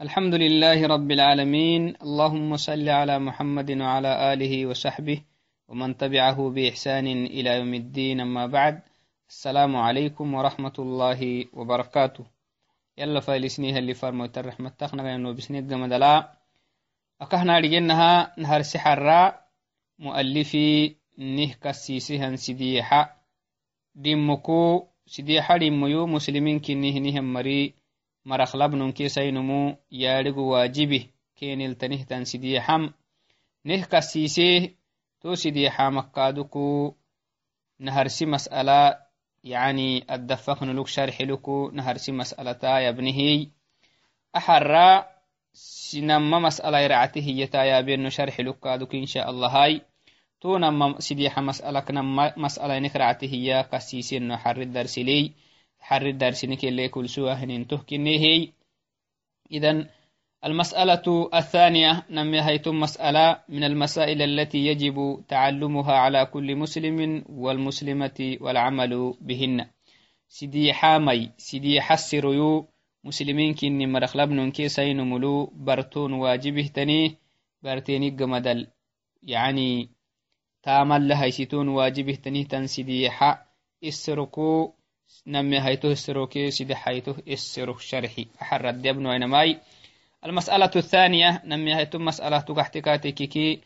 الحمد لله رب العالمين. اللهم صل على محمد وعلى آله وصحبه ومن تبعه بإحسان إلى يوم الدين. أما بعد السلام عليكم ورحمة الله وبركاته. يلا فايلسنيها اللي فرموت الرحمة تخنا أنه بسنيد جمدلا أكهنا لجنها نهر سحر مؤلفي نه كسيسها سديحة. دمكو سديحة دميو مسلمين كنه نهم مري maraklabnonkeesainumu yaadhigu waajibih keniltanihtan sidiyexam neh kasiisee to sidiyexamakaaduku naharsi mas'ala yani addafaknuluk sharxiluku naharsi mas'alata yabnihiy axarra sinama mas'ala iracati hiyata yaabeno sharxilukkaaduk insha allahai to nama sidiyexa mas'alaknama mas'alainik racati hiya kasiiseno xarri darsiley حر الدارسينك اللي كل سوى هنين تهكنيه إذن المسألة الثانية نمي هيتم مسألة من المسائل التي يجب تعلمها على كل مسلم والمسلمة والعمل بهن. سيدي حامي سيدي حسر يو مسلمين كني مرخلبن كيسين ملو برتون واجبه تني برتيني قمدل. يعني تامل لها يسيتون واجبه تني تنسيدي حا السرقو نمي هيته السروكي سيدي حيته السروك شرحي. أحرد يبنو أينماي المسألة الثانية نمي هيته مسألة تقحتكاتي كي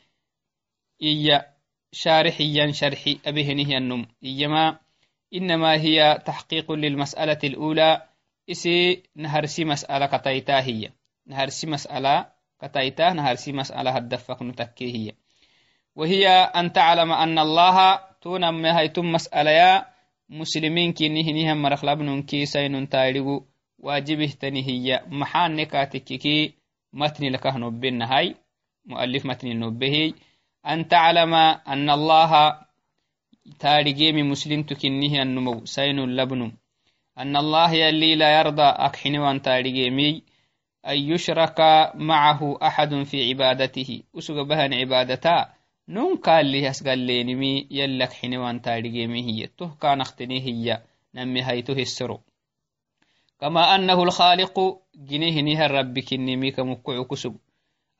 إيا شارحيا شرحي. أبهنه النم. إيما إنما هي تحقيق للمسألة الأولى. إسي نهرسي مسألة قطيتا هي. نهرسي مسألة قطيتا نهرسي مسألة هدفك نتكي هي. وهي أن تعلم أن الله تونم هيتم مسألة muslimiin kinihinihan maraklabnun kiisainun taidhigu waajibihtani hiya maxaane kaatikiki matni lakah nobbenahai mualif matni nobbehiy an taclama ana allaha taadhigeemi muslimtu kinihian numow sainun labnum ana allah yalli la yarda akxiniwan taadhigeemiy an yushraka macahu axadun fi cibaadatihi usuga bahan cibaadataa nonkalih asgaleenimi yallak xinewantadhigeme hiye tohkanaqtene hiya nami hayto hissero kama annahu alkhaliqu gine hiniha rabbi kinnimi kamukkucu kusug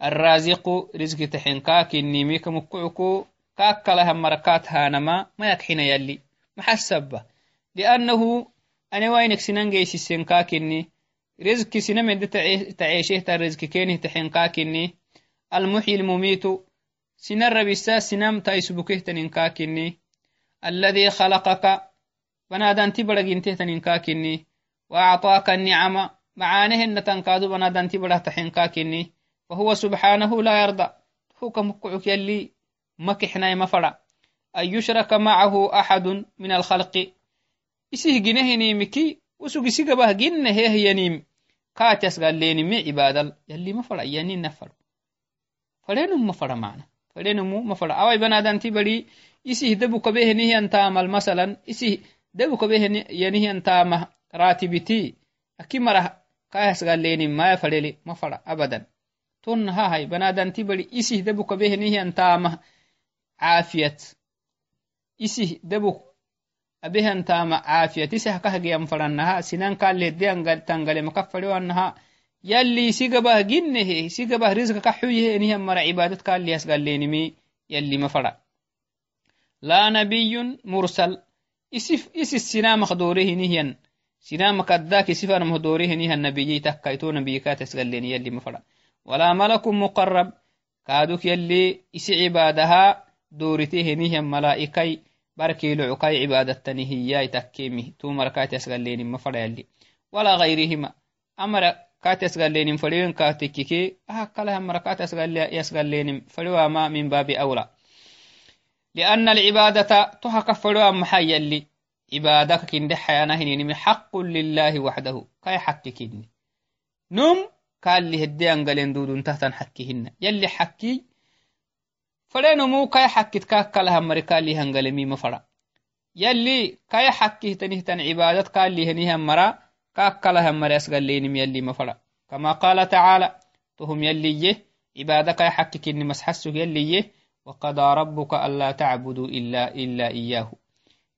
arraziqu rizkitaxenkaa kinnimi kamukkucuku kaakalahamarkaat haanama mayak xina yalli. Maxasaba liannahu anewainik sinangeysisenkaa kinni. Rizki sinamede taceeshehta rizkikeenih taxenkaa kinni. Almuxyi lmumiitu سنر بسا سنم تايسبكه تنكاكني الذي خلقك. بنادان تبرق انته تنكاكني وأعطاك النعمة معانه أن تنكادو بنادان تبرق تحنكاكني وهو سبحانه لا يرضى. هو كمكعك يلي مكحنا مفرع. أن يشرك معه أحد من الخلق. إسيه جنه نيمكي وسوق سيقبه جنه هي نيم. كاتس قال لي نمي عبادة يلي مفرع يعني نفر. فلين مفرع معنا. فلينمو مفلا أوي بنادان تبلي إسيه دبك به نهيان تامل مثلا إسيه دبك به ينهيان تامه راتبتي أكي مره كايس قال ليني ما فليلي مفلا أبدا تون هاي بنادان تبلي إسيه دبك به نهيان تامه عافية إسيه دبك أبهن تامه عافية إسيه كهجي أنفرنها سنان قال لي دي أنقل تنقل مكفلي وأنها يلي سيقبه جنه سيقبه رزق كحويه نهم مرا عبادت قال لي أسقال لينمي يلي مفرع لا نبي مرسل. إسف إس السنام خدوره نهيا سنام كداك سفر مهدوره نهيا النبي تكايتو نبي كات أسقال ليني يلي مفرع ولا ملك مقرب. كادوك يلي إس عبادها دورته نهيا ملائكي. بركي لعقاي عبادة نهيا تكيمي تو مركات أسقال ليني مفرع يلي. ولا غيرهما. أمر كات يسغلينم فليون كاتككي أهكالها مركات يسغلينم فلوما من باب أولى لأن العبادة تهك فلوا محيا اللي عبادك كند حيانا هنينم حق لله وحده كاي حككين نم قال لي هدي أنقلين دودون تحتن حكيهن يلي حكي فلين مو كاي حكت كاكالها مركال لي هنقلمي مفرا يلي كاي حكي تنهتن عبادت قال لي هنيها مرا كاكلها مريس قالينم يلي مفرع كما قال تعالى تهم يلي عبادك يحكك إني مسحسك يلي وقضى ربك ألا تعبدوا إلا إلا إياه.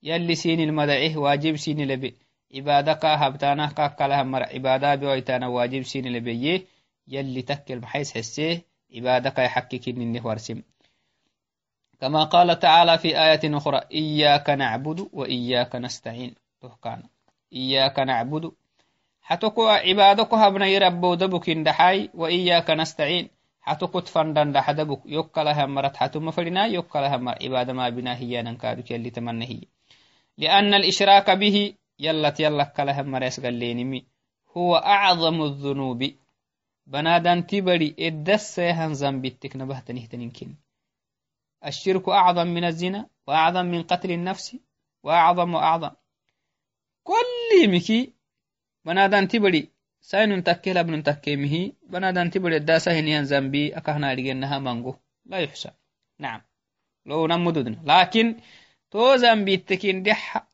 يلي سين المدعيه واجب سين لبي. عبادك هبتانا كاكلها مر عبادة بويتانا واجب سين لبي يلي تكل محيس حسيه عبادك يحكك إنه ورسم كما قال تعالى في آية أخرى إياك نعبد وإياك نستعين. تهكان. إياك نعبد حتكو عبادك هبنا يربو دبك دحاي وإياك نستعين حتكو تفندن دحدبك يوكلها مرت حتم فرنا يوكلها مر عبادة ما بنا هي ننكادك يلي تمنى هي لأن الإشراك به يلت يلك كلها مريس قال هو أعظم الذنوب بنادان تبري إدس سيهن زنبتك نبهتنه تنكين الشرك أعظم من الزنا وأعظم من قتل النفس وأعظم وأعظم كل مكي بنادان تبري ساين تكي لابن تكيمه بنادان تبري الداسة هنيان زنبي أكهنا لجنها مانغو لا يحسى نعم لو نمددنا لكن تو زنبيتكين دح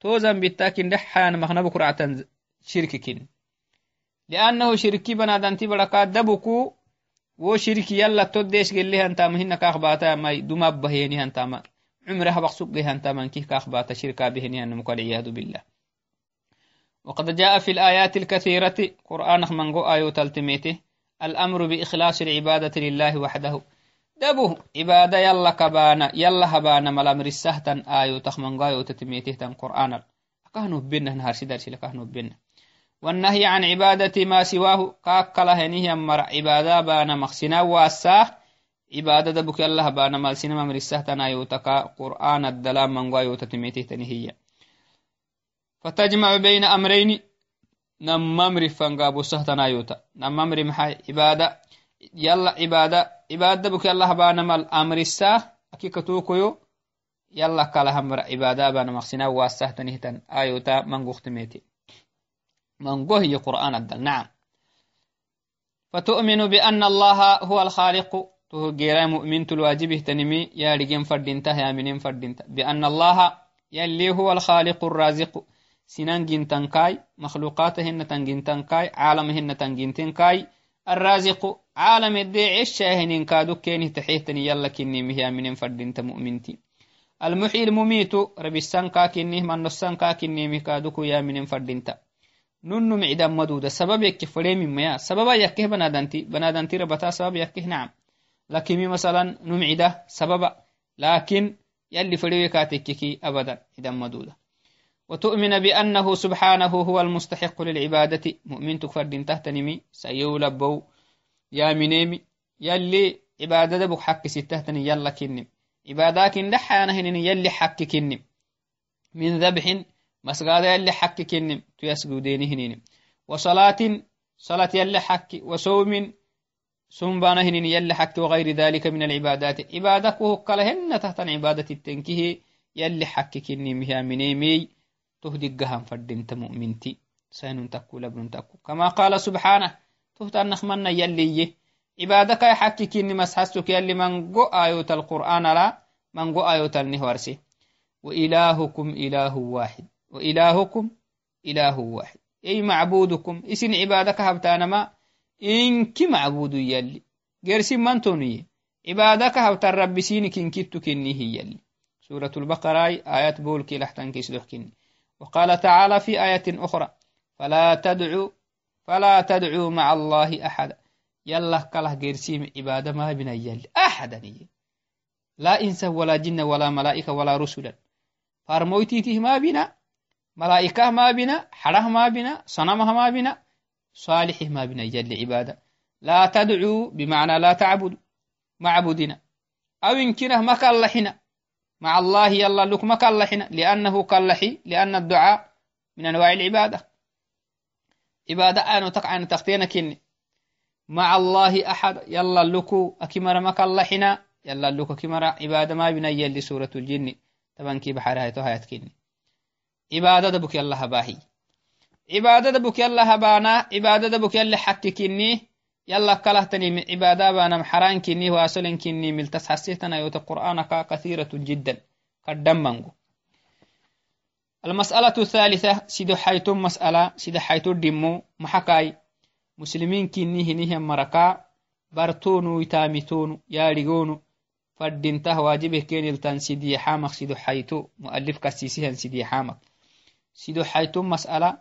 تو زنبيتكين دح أنا مخنا بكرة شرككين لأنه شركي بنادان تبري دبكو wo shirki yalla toddees gelle hantama hina kaakbata mai dumab baheni hantama cumraha baqsuqe hantamanki kaakbata shirka beheni hanamuk walciyadu billah وقد جاء في الآيات الكثيرة قرآن من آيو تلتميته الأمر بإخلاص العبادة لله وحده. دبو عبادة يلا كبانا يلا هبانا ملامر السهتن آيو تخمن آيو تتميته تن قرآن. أكهنو بنا نهار سيدار سيلا كهنو بنا والنهي عن عبادة ما سواه كاكلا هنيه مر عبادة بانا مخسنا واساه عبادة دبك الله بانا مالسنا ممرسه تنا يوتكا قرآن الدلام من يوتا تميته تنهية فتجمع بين أمرين. نممر فانقابو سهتنا يوتا نممر محاي عبادة يلا عبادة عبادة بك الله بانا مال أمرسه أكي كتوكيو يلا كلا همر عبادة بانا مخسنا واساه تنهتن. آيوتا من قختميتي منقوه هي قرآن الدل. نعم. فتؤمن بأن الله هو الخالق. تهجيرا مؤمن الواجب تنمي يا رجم فردينته يا منين فردينته بأن الله يلي هو الخالق الرازق. سنان جنتنكاي مخلوقاتهن تنجنتنكاي عالمهن تنجنتنكاي الرازق عالم الدي عشاهن كادو كينه تحيتني يلا كني مهيا منين فردينته مؤمنتي المحيي المميت ربي السنكا كنيه من السنكا كني مكادوكو يا منين فردينته nunnu micdan maduda sabab yakke fadheemimaya sababa yakkeh banadanti banadanti rabata sabab yakkeh nacam lakimi masalan nu micda sababa lakin يلي فريوي كاتككي أبدا إذا مدودة. وتؤمن بأنه سبحانه هو المستحق للعبادة. مؤمن تكفر دين تهتنمي سيولبو يا منيمي يلي عبادة بك حق ستهتني يلا كنم. عباداك لحانا هنني يلي حق كنم. من ذبح مسجد يلي حك كنم. تيسجدين هنين وصلاة صلاة يلي حك وصوم سنبان هنين يلي حك وغير ذلك من العبادات. عبادك وهكالهن تحت عبادة التنكيه يلي حك كنم هي منيمي. تهدي قهم فردنت مؤمنتي سين تكو لبن تكو. كما قال سبحانه تهت النخمنا يلي عبادك يحكي كني مسحسك يلي من قو آيوت القرآن لا من قو آيوت النهورسي وإلهكم إله واحد. وإلهكم إله واحد. أي معبودكم؟ إسن عبادك هبتانما إنك معبود يلي. قرسي من توني؟ عبادك هبتان رب سينك إن كتو كني هي يلي. سورة البقرة آيات بولكي لحتن كيسدح كني وقال تعالى في آية أخرى فلا تدعو فلا تدعو مع الله أحدا يلا كله قرسي عبادة ما بنا يلي أحدا لا إنس ولا جن ولا ملائكة ولا رسلا. فارمويتيته ما بنا ملائكة ما بنا حرة ما بنا صنمها ما بنا صالح ما بنا جل عبادة. لا تدعو بمعنى لا تعبد معبودنا. أو إنكره ما كاللحنا مع الله يلا لك ما كاللحنا لأنه كاللحي لأن الدعاء من أنواع العبادة. عبادة أنا تقع أن تختين كني. مع الله أحد يلا لك أكمر ما كاللحنا يلا لك أكمر عبادة ما بنا يلي سورة الجن. طبعا كي بحرها تهايت كني. cibaadada buk yalla habaahi cibaadada buk yalla habaana cibaadada buk yalle xakkikinni yalla kalahtanim cibaada baanam xaraankinni waasolenkinni miltas hasihtanayota qur'aanaka kathiratu jiddan kadhammango المسألة الثالثة سيدو حيتو مسألة سيدو حيتو دمو. محكاي مسلمين كني هنيه مركا برتونو يتامتونو ياريغونو فردينته واجبه كين التن سيدي حامق سيدو حيتو. مؤلف كسيسيهن سيدي حامق سيدو حيتم مسألة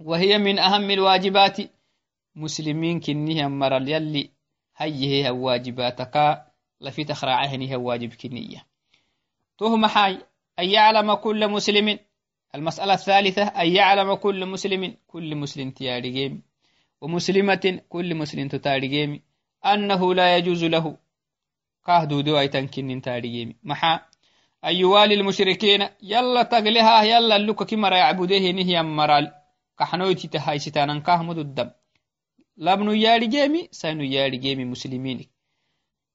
وهي من أهم الواجبات مسلمين كنيها مرل يلي هيه واجباتك لفي تخراعهنها واجب كنية. تهم حاي أن يعلم كل مسلم. المسألة الثالثة أن يعلم كل مسلم كل مسلم تياري ومسلمة كل مسلم تتاري أنه لا يجوز له. كهدو دو أيتن كنين تاري محا أن يوالي المشركين. يلا تقلها يلا لك كما يعبده نهي مرال. كحنويتي تهاي ستانا كهمد الدم labnu yaadhigeemi sainu yaadhigeemi muslimiini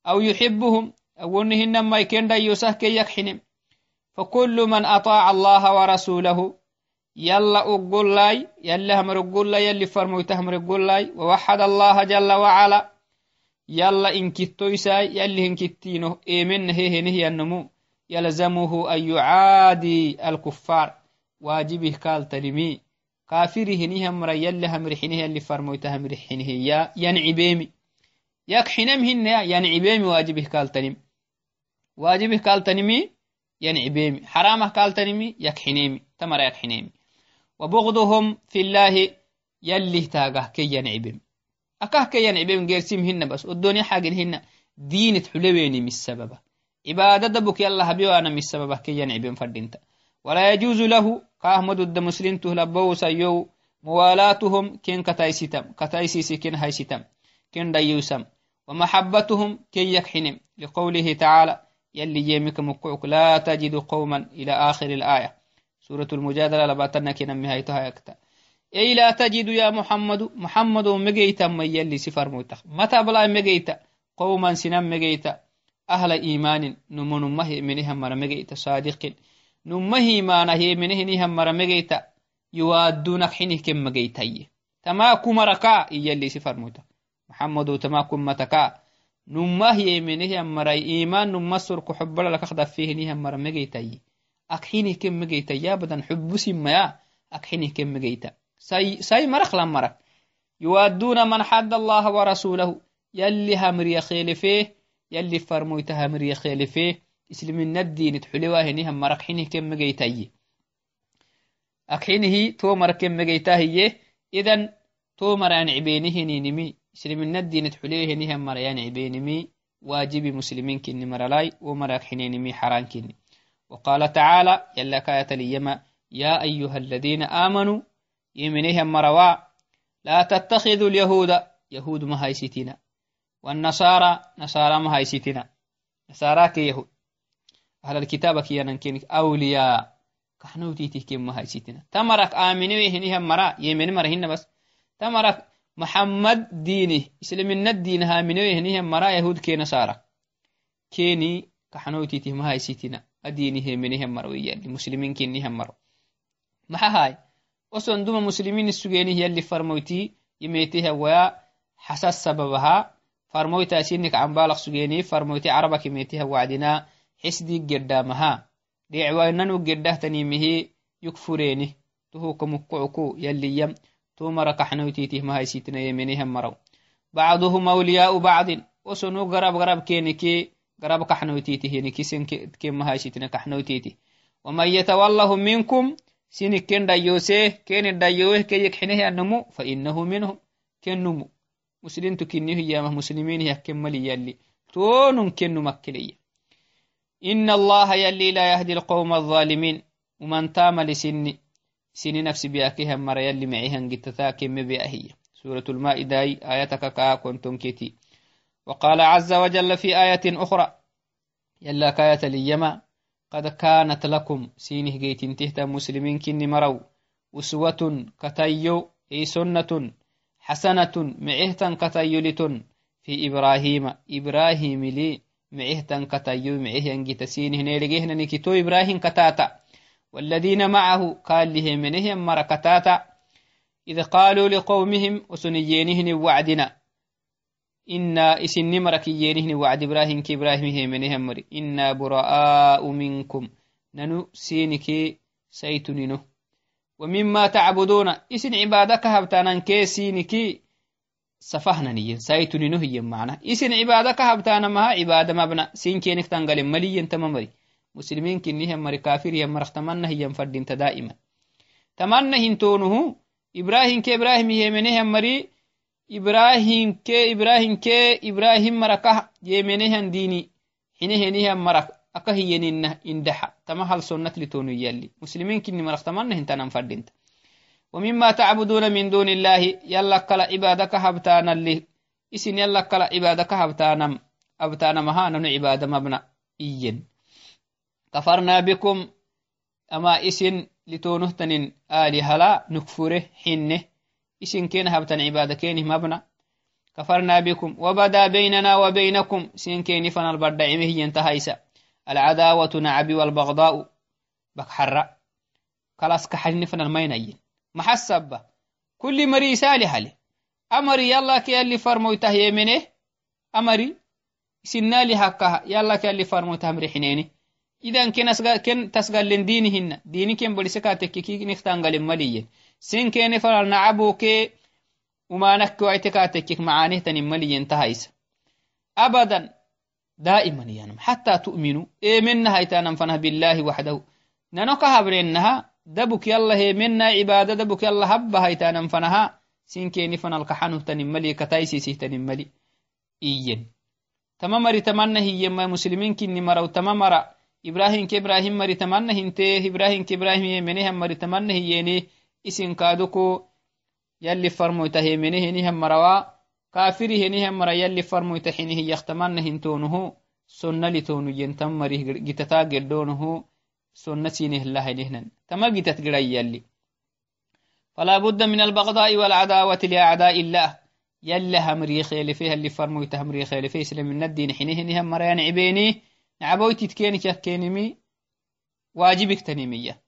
أو يحبهم أونهن ما يكن يوسه كي يكحنم فكل من أطاع الله ورسوله يلا أقول لاي يلا همر أقول لاي يلي فرمو تهمر أقول لاي. ووحد الله جل وعلا يلا إن كتو يساي يلي إن كتينه. إيمن هي نهي النمو. يلزمه أن يعادي الكفار. واجبه قال تلمي كافره نهم ريال همرحنه اللي فرمويته همرحنه يا ينعبيمي. يك حنمهن ينعبيمي واجبه قال واجبه قال تنمي ينعبيمي. حرامه قال تنمي يك حنيمي. تمر يك حنيمي. وبغضهم في الله يلي تاقه كي ينعبيم. أكاه كي ينعبيم غير سمهن بس. والدنيا حاجنهن دين حلويني من السبب عبادة دبك يلا هبيوانا من السبب كي ينعبيم فردينتا. ولا يجوز له كاهمد الد مسلم تهلبو سيو موالاتهم كين كتايسيتم كتايسيسي كين هايسيتم كين ديوسم ومحبتهم كي يكحنم لقوله تعالى يلي يمك مقعك لا تجد قوما إلى آخر الآية سورة المجادلة لباتنا كنا مهايتها يكتا أي لا تجد يا محمد محمد مجيتا من يلي سفر موتخ متى بلا مجيتا قوما سنم مجيتا أهل إيمان نمون مه منهم مر مجيتا صادق numahimaanahyemnehinihammaramegeyta yuwadunak xinih kemmageytaye tamakumaraka iyalisi farmuta maxamadu tamakumataka numah yemenehiyammaray iman numa sorko xobbalalakakdafehinihammaramegeytaye ak xinih kemmegeyta yabadan xubusimaya ak xinih kemmegeyta. Say marak lamarak yuwaduna man xad allaha warasulahu yalli hamriya khelefe yalli farmoyta hamriya khelefe مجيتا ساي ساي مرخ لم مرك يوادون من حد الله ورسوله يلي همري خيلفيه يلي فرمويتها همري خيلفيه islimina dinit xuliwahinihan marak xinih kemmegeytaye akxinihi to mara kemmegeytahiye idan to mara yanicbenihininimi islimina dinit xuliwahinihan mara yanicbenimi واجب مسلمين كني مرلاي. ومرك حنينمي حران كني. وقال تعالى يلا كاية اليما يا أيها الذين آمنوا يمنيهم مروا. لا تتخذوا اليهود يهود ما هايستنا والنصارى نصارى ما هايستنا نصارى كيهود. أهل الكتاب كيانا كينك أولياء كحنوتي تهكم ما هايسيتنا تمرك آمنوا هنيها مرا يمن مرهن بس. تمرك محمد ديني إسلام الدين هامنوا هنيها مرا يهود كي نصارى كيني كحنوتي تهم هايسيتنا أديني منهم مروية المسلمين كينيهم مرو ما هاي. وصن دوما مسلمين السجيني هي اللي فرموتي يميتها ويا حساس سببها. فرموتي سينك عن بالغ سجيني فرموتي عربك يميتها وعدنا xisdig geddamaha dhecwainanu geddahtanimihi yukfureeni tuhukamukucuku yalliyam tu mara kaxnoytitih mahaysitinayemenihan maraw bacduhum awliyaau bacdin osonu garab garab keniki garab kaxnoytitihinikisen mahaysitina kaxnoytiti waman yatawallahu minkum siniken dhayose keni dhayoweh keyekxinehianamu fainahu minhum kennumu muslimtu kinihiyamah musliminih yakken mali yalli tonun kennu makkeleya إن الله يلي لا يهدي القوم الظالمين ومن تام لسن سن نفس بياكها مر يلي معيها قتتاك مبياهية سورة المائدة آياتك كا كنتم كتي. وقال عز وجل في آية أخرى يلا كاية ليما قد كانت لكم سينه جيت تهت مسلمين كن مرو أسوة كتيو أي سنة حسنة معهتا كتيلة في إبراهيم إبراهيم لي معهتن كتايو معه ينجتسينه نيرجهن نكتو إبراهيم كتاتا. والذين معه قال له منهم مركتاتا إذ قالوا لقومهم وسنيينهن وعدنا. إنا إسن مركيينهن وعد إبراهيم كإبراهيم هي منهم مري. إنا براء منكم. ننو سينك سيتنينو. ومما تعبدون. إسن عبادك هبتانا كي سينك safahnaниyen saytuninohiyen mana isin cibada kahabtana maha cibada mabna sinkenik tangalen maliyen tamamari muslimin kinihen mari kafiriyan marak tamanna hiyan fadinta da'iman tamanna hintonuhu ibrahim ke ibrahim yemenehen mari ibrahim ke ibrahim ke ibrahim marakah yemenehan dini hinehenihan marak aka hiyeninna indaha tama hal sunnat litonu yalli muslimin kinni marak tamanna hintanan fadinta ومما تعبدون من دون الله يلا كلا عبادك هبتانا اللي. إسن يلا كلا عبادك هبتانا أبتانا مها نن عبادة مبنى. إيين. كفرنا بكم. أما إسن لتونهتن آلهة لا نكفره حنه إسن كين هبتن عبادة كينه مبنى. كفرنا بكم. وبدا بيننا وبينكم. سين كين فن البردع مهي ينتهيسا العداوة نعبي والبغضاء. بكحرة خلاص كحل فن المين محسبة. كل مري سالي هلي أمري يلا كي اللي فرمويته يمنه أمري سنالي هكا. يلا كي اللي فرمويته أمري حنيني. إذا كن أسغا كن تسغل دينهن ديني كن بلسكا تككي نختانغل مليين. سين كين فرال نعبو كي وما نكو اعتكاتك معانيه تنملي ينتهيس أبدا دائما ينم حتى تؤمنوا. إيه منها يتانم فنها بالله وحده. ننوكها برينها. دبك يلا هي منا عبادة دبك يلا هبها يتانم فنها. سين كيني فن القحانه تنملي كتايسي سيه تنملي إيين تمامري تمنى هي ما مسلمين كني مرو تمامرا. إبراهيم كإبراهيم مري تمنى هنتي. إبراهيم كإبراهيم يمنيها مري تمنى هيني إسن كادوكو. يلي فرمويته هيمنه هنيهم مروا كافري هنيهم مرا. يلي فرمويته حينه يختمن هنتونه سنة لتونو ينتم مريه جتتا قدونه سنة سينه الله نهنن. تما جتت قرأي يلي. فلا بد من البغضاء والعداوة لأعداء الله. يلي همري خيل فيها اللي فرمويته همري خيل فيه. سلم من الدين حينه هنيهم مرا ينعبيني نعبويتي تكيني كينمي واجبك تنمية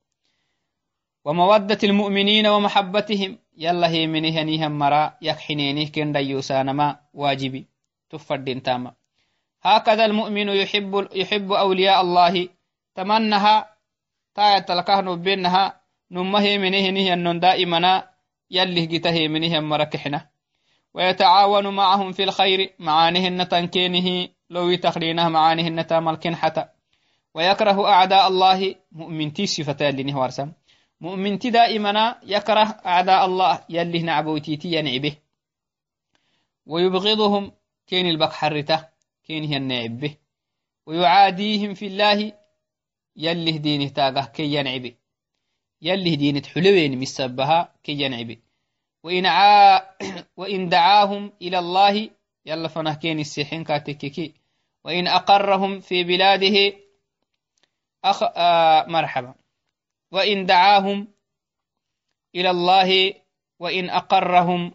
ومودة المؤمنين ومحبتهم. يلا هي منه هنيهم مرا. يكحنينه كن ديوسانما واجبي تفردين تاما. هكذا المؤمن يحب يحب أولياء الله. تمنها بينها نمه منه هنيه أنن دائما يلي جته منه مرا كحنا ويتعاون معهم في الخير معانهن تنكينه لو تخلينه معانهن تامل حتى ويكره أعداء الله مؤمن تي صفتان لنه وارسم مؤمنتي دائما يكره أعداء الله يلي نعبوتيتي ينعبه ويبغضهم كين البك حرته كين هي النعب به ويعاديهم في الله يلي دينه تاقه كي ينعبه يلي دينه حلوين مسبها كي ينعبه وإن, عا وإن دعاهم إلى الله يلا فنه كين السيحين كاتككي وإن أقرهم في بلاده أخ... آه مرحبا. وإن دعاهم إلى الله وإن أقرهم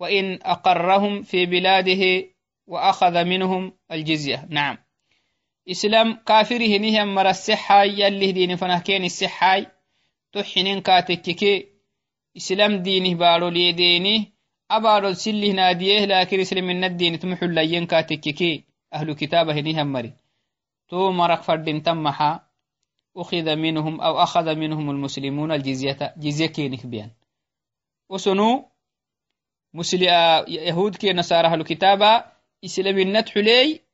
وإن أقرهم في بلاده وأخذ منهم الجزية. نعم. إسلام كافره نهم مر السحاي يلي دين فنهكين السحاي تحنين كاتككي إسلام دينه بارو لي دينه. أبارو سله ناديه لكن إسلام من الدين تمحل لين كاتككي أهل كتابة نهم مري. تو مرق فردين تمحا. أخذ منهم أو أخذ منهم المسلمون الجزية جزية كينك بيان. وسنو؟ مسلي آه، يهود كي نصارى الكتابة إسلام النت حلي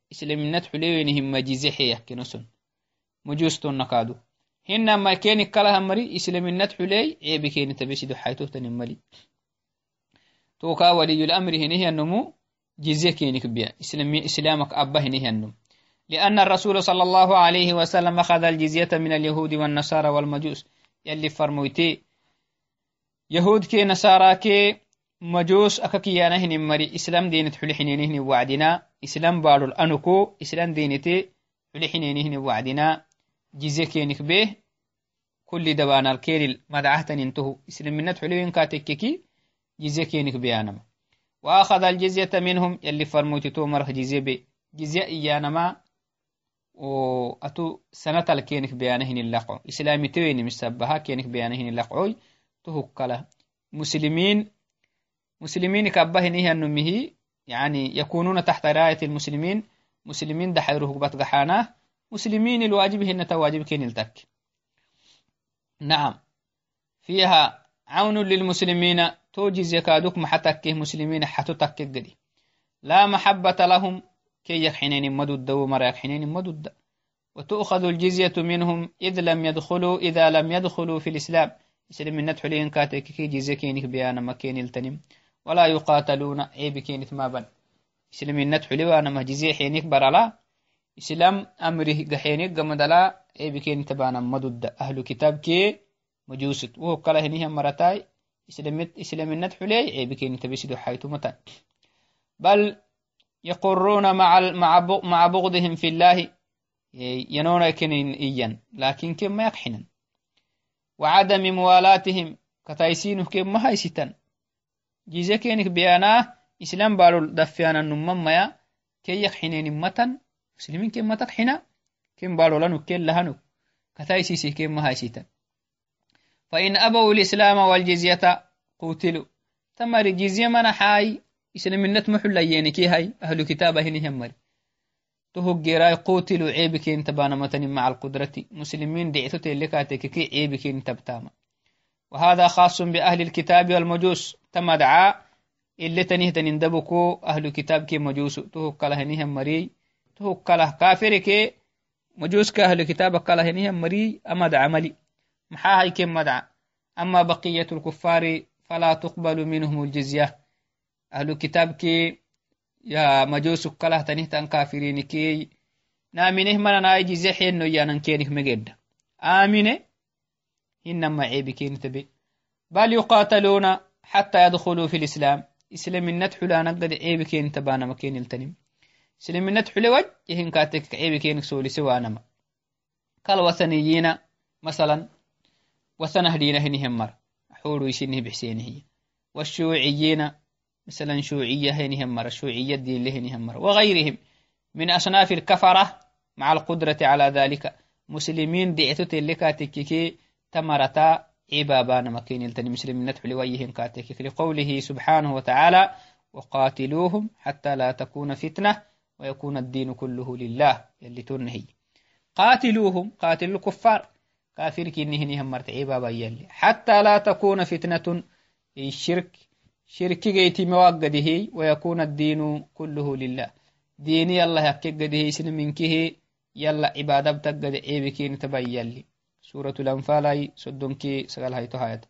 ما كين كلها مري إسلام النت حلي عيب كين تبسي حيثو تنملي توكا ولي الأمر هنا النمو جزية كينك بيان إسلام إسلامك أبا هنا النمو لأن الرسول صلى الله عليه وسلم أخذ الجزية من اليهود والنصارى والمجوس. يلي فرمويتي يهود كي نصارى كي مجوس أكاكيانا هني مري. إسلام دينة حلحنين هني وعدنا إسلام بارو الأنكو إسلام دينتي حلحنين هني وعدنا جزية كينك به. كل دبانا الكيل مدعهة انتهو إسلام منت حلوين كاتككي جزية كينك بيانما وأخذ الجزية منهم. يلي فرموتي تومره جزية بي جزية إيانما. وأتو سنة الكينك بيانهن اللقع إسلامي تويني مسبها كينك بيانهن اللقعوي تهكلا مسلمين مسلمين كبهن هي النمه يعني يكونون تحت راية المسلمين مسلمين دحيره بتقحاناه مسلمين الواجب هن تواجب كين التك. نعم. فيها عون للمسلمين توجز يكادوك محتك مسلمين حتو تكك لا محبة لهم كي يحنين مدد ومرا يحنين مدد. وتؤخذ الجزية منهم إذ لم يدخلوا إذا لم يدخلوا في الإسلام. إسلام من ندخلين كاتك كي جزية كينك بيانا مكين التنم. ولا يقاتلون. عيب كينت ما بن إسلامينت حلوانا مهجزي حينيك برلا. إسلام أمره قحينيك قمدلا عيب كينت بانا مدد. أهل كتاب كي مجوست وهو كلا هنيها مرتاي. إسلامينت حلي عيب كينت بيسدو حيث متى. بل يقرون مع مع بغضهم في الله. ينون كنين إيا لكن كم ما يقحنا وعدم موالاتهم كتايسينه كم ما هايستن. جيزة كينك بيانا إسلام بارو دفيانا نمم ميا كي يقحنين متن مسلمين كم ما تقحنا كم بارو لنو كل لهنو كتايسيسي كم ما هايستن فإن أبوا الإسلام والجزية قتلوا تمر جزية من حاي إسلامنت محل ينكي هاي أهل كتاب هنهم مري تهجراي قوتلوا عيبك انت بانا متن مع القدرة مسلمين دعتو تلكاتك كي عيبك انت بتاما وهذا خاص بأهل الكتاب والمجوس. تم دعا اللي تنيه تنندبكو أهل الكتاب كي مجوس. تهكله هنهم مري. تهكله كافر كي مجوس كأهل الكتاب كله هنهم مري. أما دعا ملي. محا هاي كم مدعا أما بقية الكفار فلا تقبل منهم الجزية. أهل الكتاب كي يا مجوس كله تنه تن كافرين كي. نامنه من أنا يجي زحين نو يانن كينك مجد. آمنه إنما عيب كين تبي. بل يقاتلون حتى يدخلوا في الإسلام. إسلام النتح لا نقد عيب كين تبانا مكين التنم. إسلام النتح لوج يهن كاتك عيب كينك سولي سوانا كالوثنيين مثلا وثنه دينه نهمر حورو يسنه بحسينه والشيوعيين مثلا شيوعية هينهم مرة شيوعية الدين لهنهم مرة وغيرهم من أصناف الكفرة مع القدرة على ذلك. مسلمين دعتو تلك تككي تمرتا عبابان مكين التني مسلمين ندحو لويهم كاتكك لقوله سبحانه وتعالى وقاتلوهم حتى لا تكون فتنة ويكون الدين كله لله يلي تنهي. قاتلوهم قاتلوا الكفار. كافر كنهنهم مرت عبابا يلي. حتى لا تكون فتنة الشرك شركي جيتي مواقده ويكون الدين كله لله. ديني الله يكقده سن منكه يلا عبادة بتقد عيبكين تبين سورة الأنفال صدنكي سقال هاي تهايت.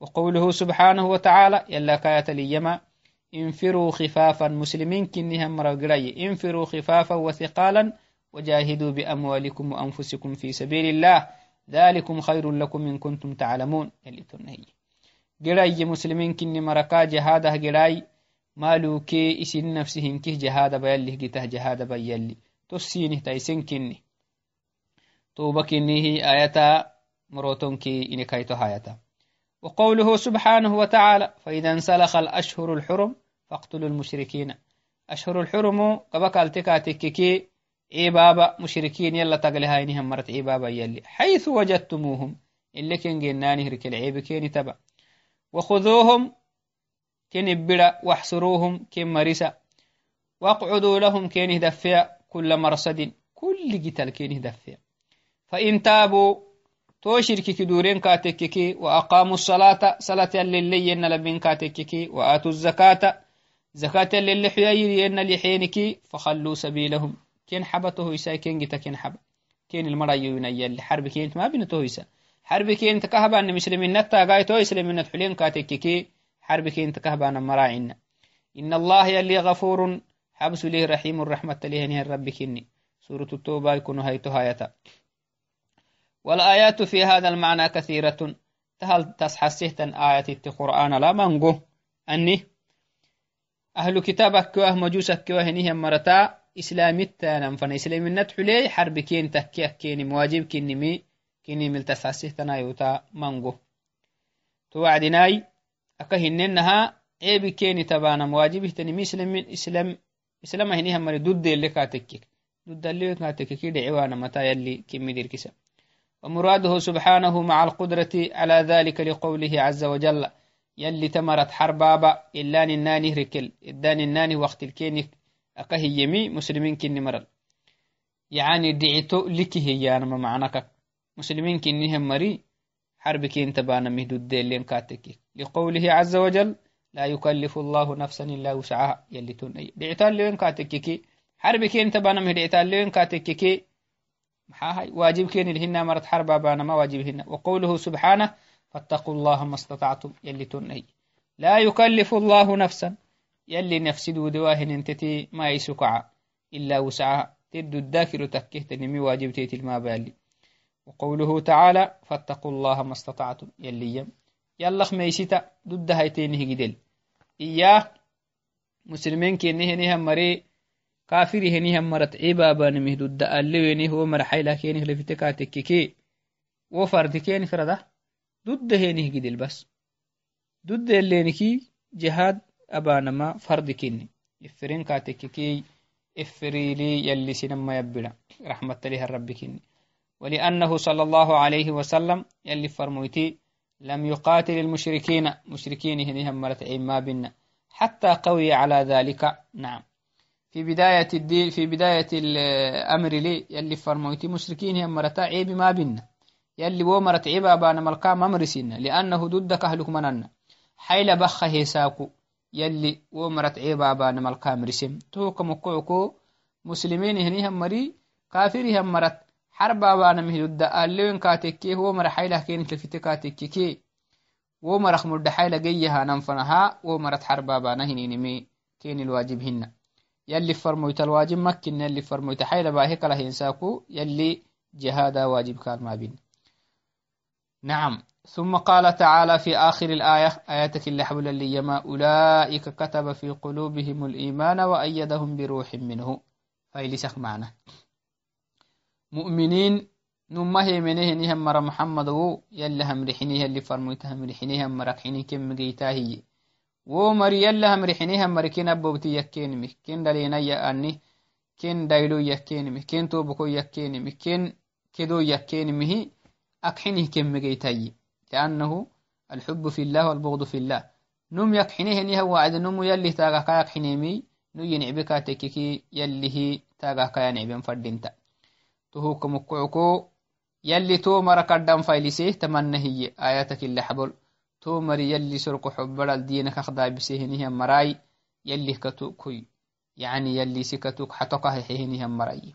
وقوله سبحانه وتعالى يلا كاية ليما انفروا خفافا مسلمين كنهم مرقري انفروا خفافا وثقالا وجاهدوا بأموالكم وأنفسكم في سبيل الله. ذلكم خير لكم إن كنتم تعلمون. يلي تنهي. giraye muslimin kini maraka jahadah girai maluke isin nafsihinkih jahada bayallih gitah jahada bayalli tossinih taisen kini توبة كنيه آياتا مروتونكي إنكايتو هايتا وقوله سبحانه وتعالى فإذا انسلخ الأشهر الحرم فاقتلوا المشركين. أشهر الحرم قبك التكاتككي عبابا مشركين يلا تقلها إنهم مرت عبابا يلي. حيث وجدتموهم اللي كن جناني هرك العيب كيني تبع وخذوهم كن بلا واحصروهم كن مرسا. واقعدوا لهم كن دفيا كل مرصد كل قتال كن دفيا. فإن تابوا توشرك كدورين كاتككي وأقاموا الصلاة صلاة للي ين لبين كاتككي وآتوا الزكاة زكاة للي حيير ين لحينكي فخلوا سبيلهم. كين حبته يسا كين جتا كين حب كين المرأي ينيل حرب كين ما بنته يسا حربكين تكهبان مسلمين نتا قايتو إسلامين نتحلين كاتككي حربكين تكهبان مراعين إن. الله يلي غفور حبس له رحيم الرحمة له نهر ربكني سورة التوبة يكون هيتو هايتا والآيات في هذا المعنى كثيرة. تهل تصحصه تن آية القرآن؟ لا منغو أني أهل كتابك كواه مجوسك كواه نهم مرتا. إسلامي التانم فن إسلامي النتح لي حرب كين تكيه كين مواجب كين مي كين مل تصحصه تن آيوتا منغو توعدناي أكهننها عيب كين تبانا مواجبه تن مي إسلام إسلام إسلام هنيهم مري. دود دي اللي كاتكيك دود دي اللي كاتكيك دعوانا متى يلي كمي دير كسب. ومراده سبحانه مع القدرة على ذلك لقوله عز وجل يلي تمرت حربابا إلا ناني ركل إدان الناني وقت الكينك أكهي يمي مسلمين كني مرل. يعني دعيتو لكي هي أنا ما معناك. مسلمين كنهم مري حرب كين تبانا مهدود ديلين كاتكي. لقوله عز وجل لا يكلف الله نفسا إلا وسعها. يلي تنأي دعتال لين كاتككي حرب كين تبانا مهد دعتال لين كاتككي محاهي. واجب كين الهنا مرت حرب بانا ما واجبهن وقوله سبحانه فاتقوا الله ما استطعتم يلي تنأي لا يكلف الله نفسا. يلي نفسي دواهن انتتي ما يسكع إلا وسعها. تد الذاكر تكهت نمي واجب تيت ما بالي. وقوله تعالى فاتقوا الله ما استطعتم يلي يم. يلا خميسيتا ضد هايتين هجدل إياه مسلمين كينه نهم مري كافر هنهم مرت عبابا نمه ضد اللي هو مرحي لكن لفتكا تككي وفرد كين فرده ضد هنه جدل بس. ضد اللي نكي جهاد أبانما فرد كيني. إفرين كاتككي إفريلي يلي سنما يبلا. رحمة لها الرب كيني. ولأنه صلى الله عليه وسلم يلي فرمويتي لم يقاتل المشركين. مشركين هنهم مرت ما بنا. حتى قوي على ذلك. نعم. في بداية الدين في بداية الأمر لي يلي فرمويتي مشركين هم مرتا عيب ما بنا يلي وو مرت عيب بان ملقا ممرسين لأنه ضدك أهلك مننا حيل بخ هيساكو يلي وو مرت عيب بان ملقا مرسم توك مقعكو مسلمين هنهم مري. كافر هم مرت حربا بانا مهدودا اللين كاتكي. هو مر حيله كين تلفتي كاتكي wo marak mudda xayla geyyahanan fanaha wo marat xarba bana hininimi كين الواجب هن يلي فرمويت الواجب مكن يلي فرمويت حيل باهي كلا هنساكو يلي جهادا واجب كان ما بين. نعم. ثم قال تعالى في آخر الآية آياتك اللي حول اللي يما أولئك كتب في قلوبهم الإيمان وأيدهم بروح منه. فإلسخ معنا. مؤمنين نما هيمنه مر محمد و يلا هم رحنيه اللي فرميته هم رحنيه هم ركحني كم جيتاهي ومريلهم رحنيهم مركين أبوتي يكين مكين دلينا يأني كين دايلو يكين مكين توبكو يكين مكين كدو يكين مهي أكحنه كم مجيتاي لأنه الحب في الله والبغض في الله نم يكحنه نيها وعد نم يلي تاغاكا يكحنمي نو ينعبكا تكيكي يلي تاغاكا ينعبن فردنتا تهوكم كوكو يلي تو مركا دام فايلسي تمنهي آياتك اللي to mari yalli sorko xobbaral diinak akdaabisehinihan marai yallih katukuy يعني يلي سكتك حتقه حينها مرأي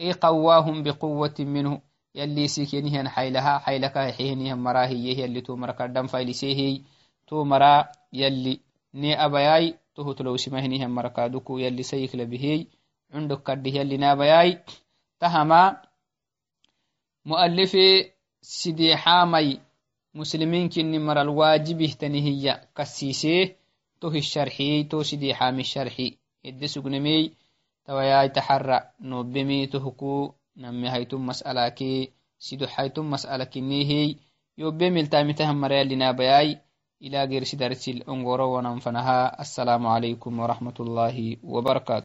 إي قواهم بقوة منه يلي سكينها حيلها حيلك حينها مراهي يلي تومر كردم فايلسيه تومرا يلي ني أبياي تهو تلو سمهنها مركادكو يلي سيك لبهي عندك كده يلي نابياي تهما مؤلفي سيدي حامي مسلمين كني مر الواجب تنهي كسيسيه توه الشرحي تو سيدي حامي الشرحي. إدي سقنمي توياي تحرى. نوبمي تهكو نمي هيتم مسألة كي سيدو حيتم مسألة كنيهي يوبمي التامتهم مريال لنابياي إلى غير سدرسي الأنغورو وننفنها. السلام عليكم ورحمة الله وبركاته.